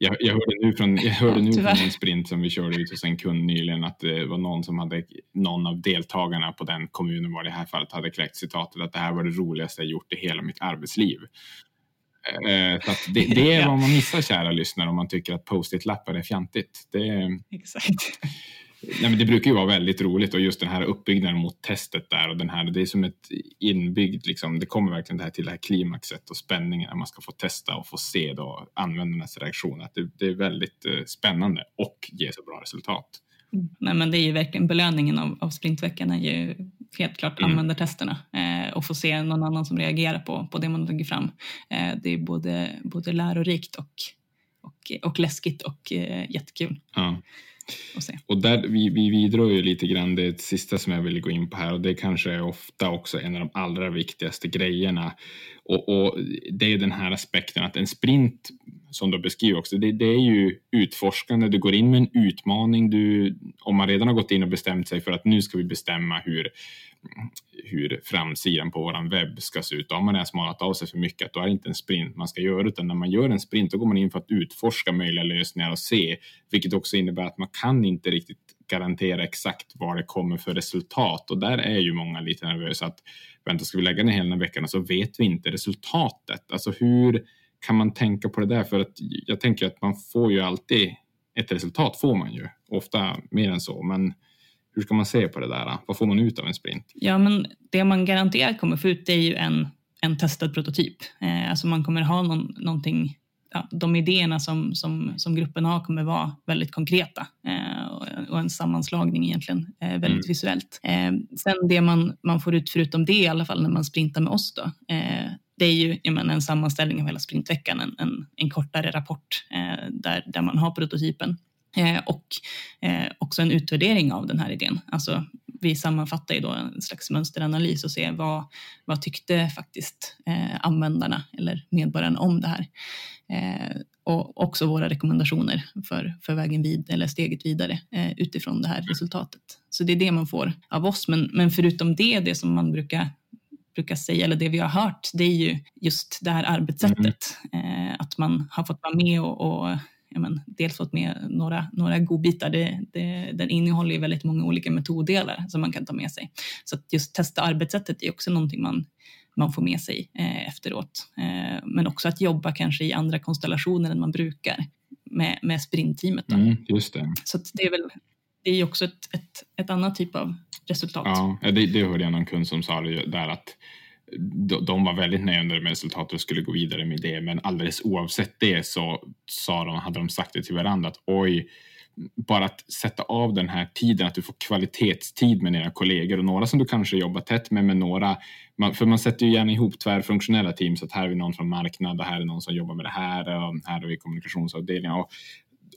Jag, jag hörde nu, från, jag hörde nu från en sprint som vi körde ut hos en kund nyligen att det var någon som hade, någon av deltagarna på den kommunen var det här fallet, hade kläckt citatet att det här var det roligaste jag gjort i hela mitt arbetsliv. Eh, så det, det, är vad man missar kära lyssnare om man tycker att post-it-lappar är fjantigt. Det, Exakt. Nej, men det brukar ju vara väldigt roligt och just den här uppbyggnaden mot testet där och den här, det är som ett inbyggd, liksom, det kommer verkligen det här till det här klimaxet och spänningen när man ska få testa och få se då användarnas reaktion. Att det, det är väldigt eh, spännande och ger så bra resultat. Mm. Nej, men det är ju verkligen belöningen av, av sprintveckan är ju helt klart mm. användartesterna eh, och få se någon annan som reagerar på, på det man lägger fram. Eh, det är både, både lärorikt och, och, och läskigt och eh, jättekul. Ja. Och där, vi, vi vidrör ju lite grann det sista som jag vill gå in på här och det kanske är ofta också en av de allra viktigaste grejerna. Och, och det är den här aspekten att en sprint, som du beskriver också, det, det, är ju utforskande. Du går in med en utmaning. Du, om man redan har gått in och bestämt sig för att nu ska vi bestämma hur hur framsidan på vår webb ska se ut. Då har man redan smalat av sig för mycket, att då är det inte en sprint man ska göra, utan när man gör en sprint då går man in för att utforska möjliga lösningar och se, vilket också innebär att man kan inte riktigt garantera exakt vad det kommer för resultat och där är ju många lite nervösa att vänta, ska vi lägga ner hela den här veckan och så vet vi inte resultatet. Alltså hur kan man tänka på det där? För att jag tänker att man får ju alltid ett resultat får man ju, ofta mer än så, men hur ska man se på det där? Vad får man ut av en sprint? Ja, men det man garanterat kommer få ut är ju en, en testad prototyp. Eh, alltså man kommer ha någon, någonting ja, de idéerna som, som, som gruppen har kommer vara väldigt konkreta eh, och en sammanslagning egentligen eh, väldigt mm. visuellt. Eh, sen det man, man får ut förutom det i alla fall när man sprintar med oss då, eh, det är ju menar, en sammanställning av hela sprintveckan, en, en, en kortare rapport eh, där, där man har prototypen. Eh, och eh, också en utvärdering av den här idén. Alltså, vi sammanfattar ju då en slags mönsteranalys och ser vad, vad tyckte faktiskt eh, användarna eller medborgarna om det här. Eh, och också våra rekommendationer för, för vägen vid, eller steget vidare eh, utifrån det här resultatet. Så det är det man får av oss. Men, men förutom det, det som man brukar brukar säga, eller det vi har hört, det är ju just det här arbetssättet. Mm. Eh, att man har fått vara med och, och ja, men, dels fått med några, några godbitar. Det, det, den innehåller ju väldigt många olika metoddelar som man kan ta med sig. Så att just testa arbetssättet är också någonting man, man får med sig eh, efteråt. Eh, men också att jobba kanske i andra konstellationer än man brukar med, med sprintteamet. Mm, just det. Så det är väl det är också ett, ett, ett annat typ av resultat. Ja, det, det hörde jag någon kund som sa det där att de var väldigt nöjda med resultatet och skulle gå vidare med det. Men alldeles oavsett det så sa de, hade de sagt det till varandra att oj, bara att sätta av den här tiden, att du får kvalitetstid med dina kollegor och några som du kanske jobbar tätt med, med några, man, för man sätter ju gärna ihop tvärfunktionella team, så att här är vi någon från marknad och här är någon som jobbar med det här och här har vi kommunikationsavdelningen. Och,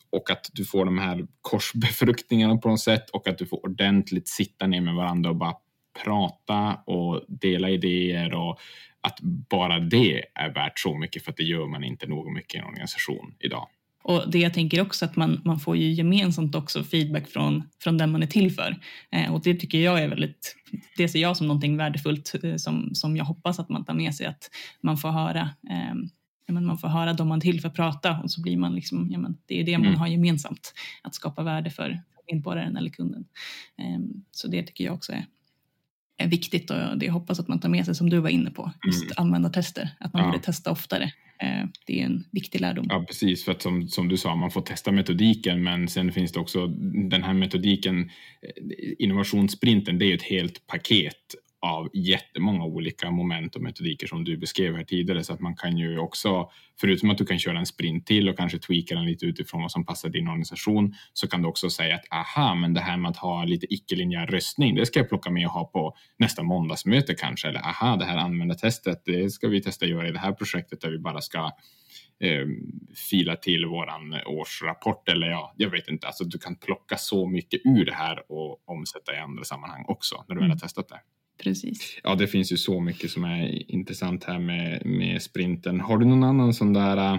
och att du får de här korsbefruktningarna på något sätt och att du får ordentligt sitta ner med varandra och bara prata och dela idéer och att bara det är värt så mycket för att det gör man inte nog mycket i en organisation idag. Och det jag tänker också att man, man får ju gemensamt också feedback från, från den man är till för. Eh, och det tycker jag är väldigt, det ser jag som någonting värdefullt eh, som, som jag hoppas att man tar med sig att man får höra eh, ja, man får höra dem man till för att prata och så blir man liksom, ja, men det är det man mm. har gemensamt, att skapa värde för medborgaren eller kunden. Eh, så det tycker jag också är är viktigt och det hoppas att man tar med sig som du var inne på, just mm. användartester, att man ja. borde testa oftare. Eh, det är en viktig lärdom. Ja, precis, för att som, som du sa, man får testa metodiken, men sen finns det också den här metodiken, eh, innovationssprinten, det är ju ett helt paket av jättemånga olika moment och metodiker som du beskrev här tidigare så att man kan ju också, förutom att du kan köra en sprint till och kanske tweaka den lite utifrån vad som passar din organisation, så kan du också säga att aha, men det här med att ha lite icke-linjär röstning, det ska jag plocka med och ha på nästa måndagsmöte kanske, eller aha, det här användartestet, det ska vi testa att göra i det här projektet där vi bara ska eh, fila till våran årsrapport eller ja, jag vet inte, alltså du kan plocka så mycket ur det här och omsätta i andra sammanhang också när du väl har mm. testat det. Precis. Ja, det finns ju så mycket som är intressant här med, med sprinten. Har du någon annan sån där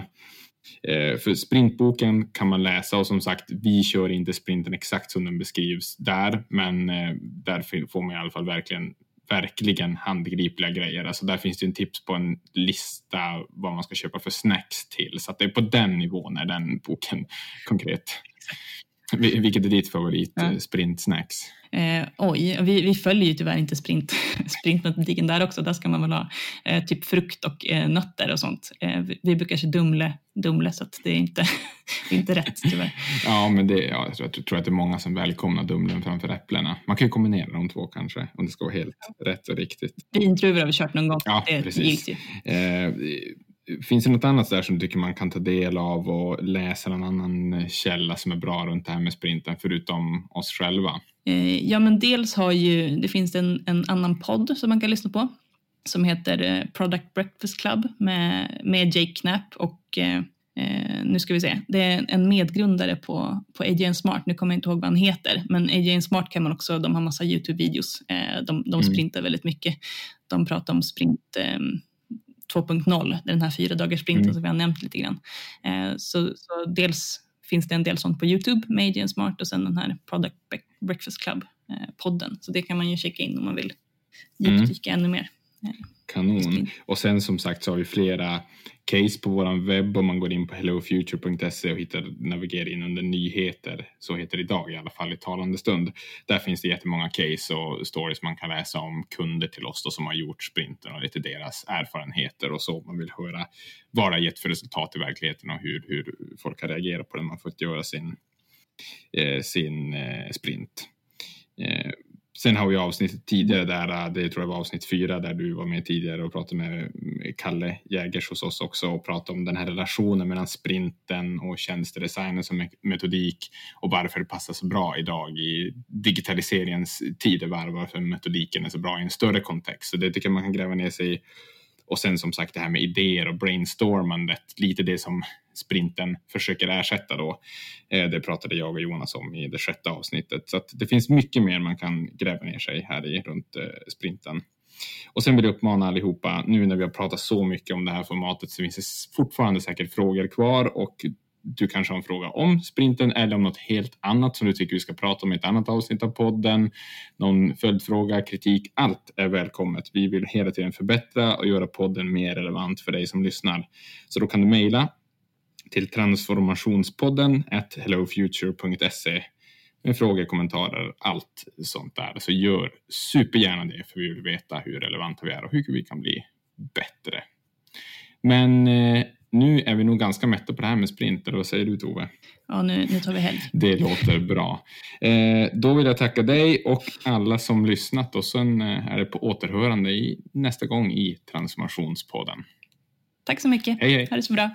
eh, för sprintboken kan man läsa och som sagt, vi kör inte sprinten exakt som den beskrivs där, men eh, där får man i alla fall verkligen verkligen handgripliga grejer. Alltså där finns det en tips på en lista vad man ska köpa för snacks till. Så att det är på den nivån är den boken konkret. Vilket är ditt favorit ja. Eh, sprintsnacks? Eh, oj, vi, vi följer ju tyvärr inte sprint, sprintmetodiken där också. Där ska man väl ha eh, typ frukt och eh, nötter och sånt. Eh, vi, vi brukar köra Dumle, Dumle så det är inte, det är inte rätt tyvärr. ja, men det, ja, jag, tror, jag tror att det är många som välkomnar Dumlen framför äpplena. Man kan ju kombinera de två kanske om det ska vara helt ja. rätt och riktigt. Vindruvor har vi kört någon gång. Ja, det precis. Eh, Finns det något annat där som du tycker man kan ta del av och läsa någon annan källa som är bra runt det här med sprinten förutom oss själva? Eh, ja, men dels har ju, det finns en, en annan podd som man kan lyssna på som heter eh, Product Breakfast Club med, med Jake Knapp och eh, eh, nu ska vi se, det är en medgrundare på, på AJN Smart, nu kommer jag inte ihåg vad han heter, men AJN Smart kan man också, de har massa YouTube-videos, eh, de, de mm. sprintar väldigt mycket. De pratar om sprint eh, 2.0, den här fyra dagars sprinten mm. som vi har nämnt lite grann. Så, så, dels finns det en del sånt på Youtube med Agent Smart och sen den här Product Breakfast Club-podden. Eh, så det kan man ju checka in om man vill djupdyka mm. ännu mer. Eh, Kanon. Och sen som sagt så har vi flera case på vår webb om man går in på hellofuture.se och hittar, navigerar in under nyheter, så heter det idag i alla fall i talande stund. Där finns det jättemånga case och stories man kan läsa om kunder till oss då, som har gjort sprinten och lite deras erfarenheter och så. Man vill höra vad det har gett för resultat i verkligheten och hur, hur folk har reagerat på det man fått göra sin, Eh, sin eh, sprint. Eh, Sen har vi avsnittet tidigare där, eh, det tror jag var avsnitt fyra där du var med tidigare och pratade med Kalle Jägers hos oss också och pratade om den här relationen mellan sprinten och tjänstedesignen som metodik och varför det passar så bra idag i digitaliseringens tidevarv, varför metodiken är så bra i en större kontext. Så det tycker jag man kan gräva ner sig i. Och sen som sagt det här med idéer och brainstormandet, lite det som sprinten försöker ersätta då. Eh, det pratade jag och Jonas om i det sjätte avsnittet. Så det finns mycket mer man kan gräva ner sig här i runt eh, sprinten. Och sen vill jag uppmana allihopa, nu när vi har pratat så mycket om det här formatet så finns det fortfarande säkert frågor kvar och du kanske har en fråga om sprinten eller om något helt annat som du tycker vi ska prata om i ett annat avsnitt av podden. Någon följdfråga, kritik, allt är välkommet. Vi vill hela tiden förbättra och göra podden mer relevant för dig som lyssnar. Så då kan du mejla till transformationspodden at hellofuture.se med frågor, kommentarer, allt sånt där. Så gör supergärna det för vi vill veta hur relevanta vi är och hur vi kan bli bättre. Men eh, nu är vi nog ganska mätta på det här med sprinter. Vad säger du Tove? Ja, nu, nu tar vi helg. Det låter bra. Eh, då vill jag tacka dig och alla som lyssnat och sen eh, är det på återhörande i, nästa gång i Transformationspodden. Tack så mycket. Hej, hej. Ha det så bra.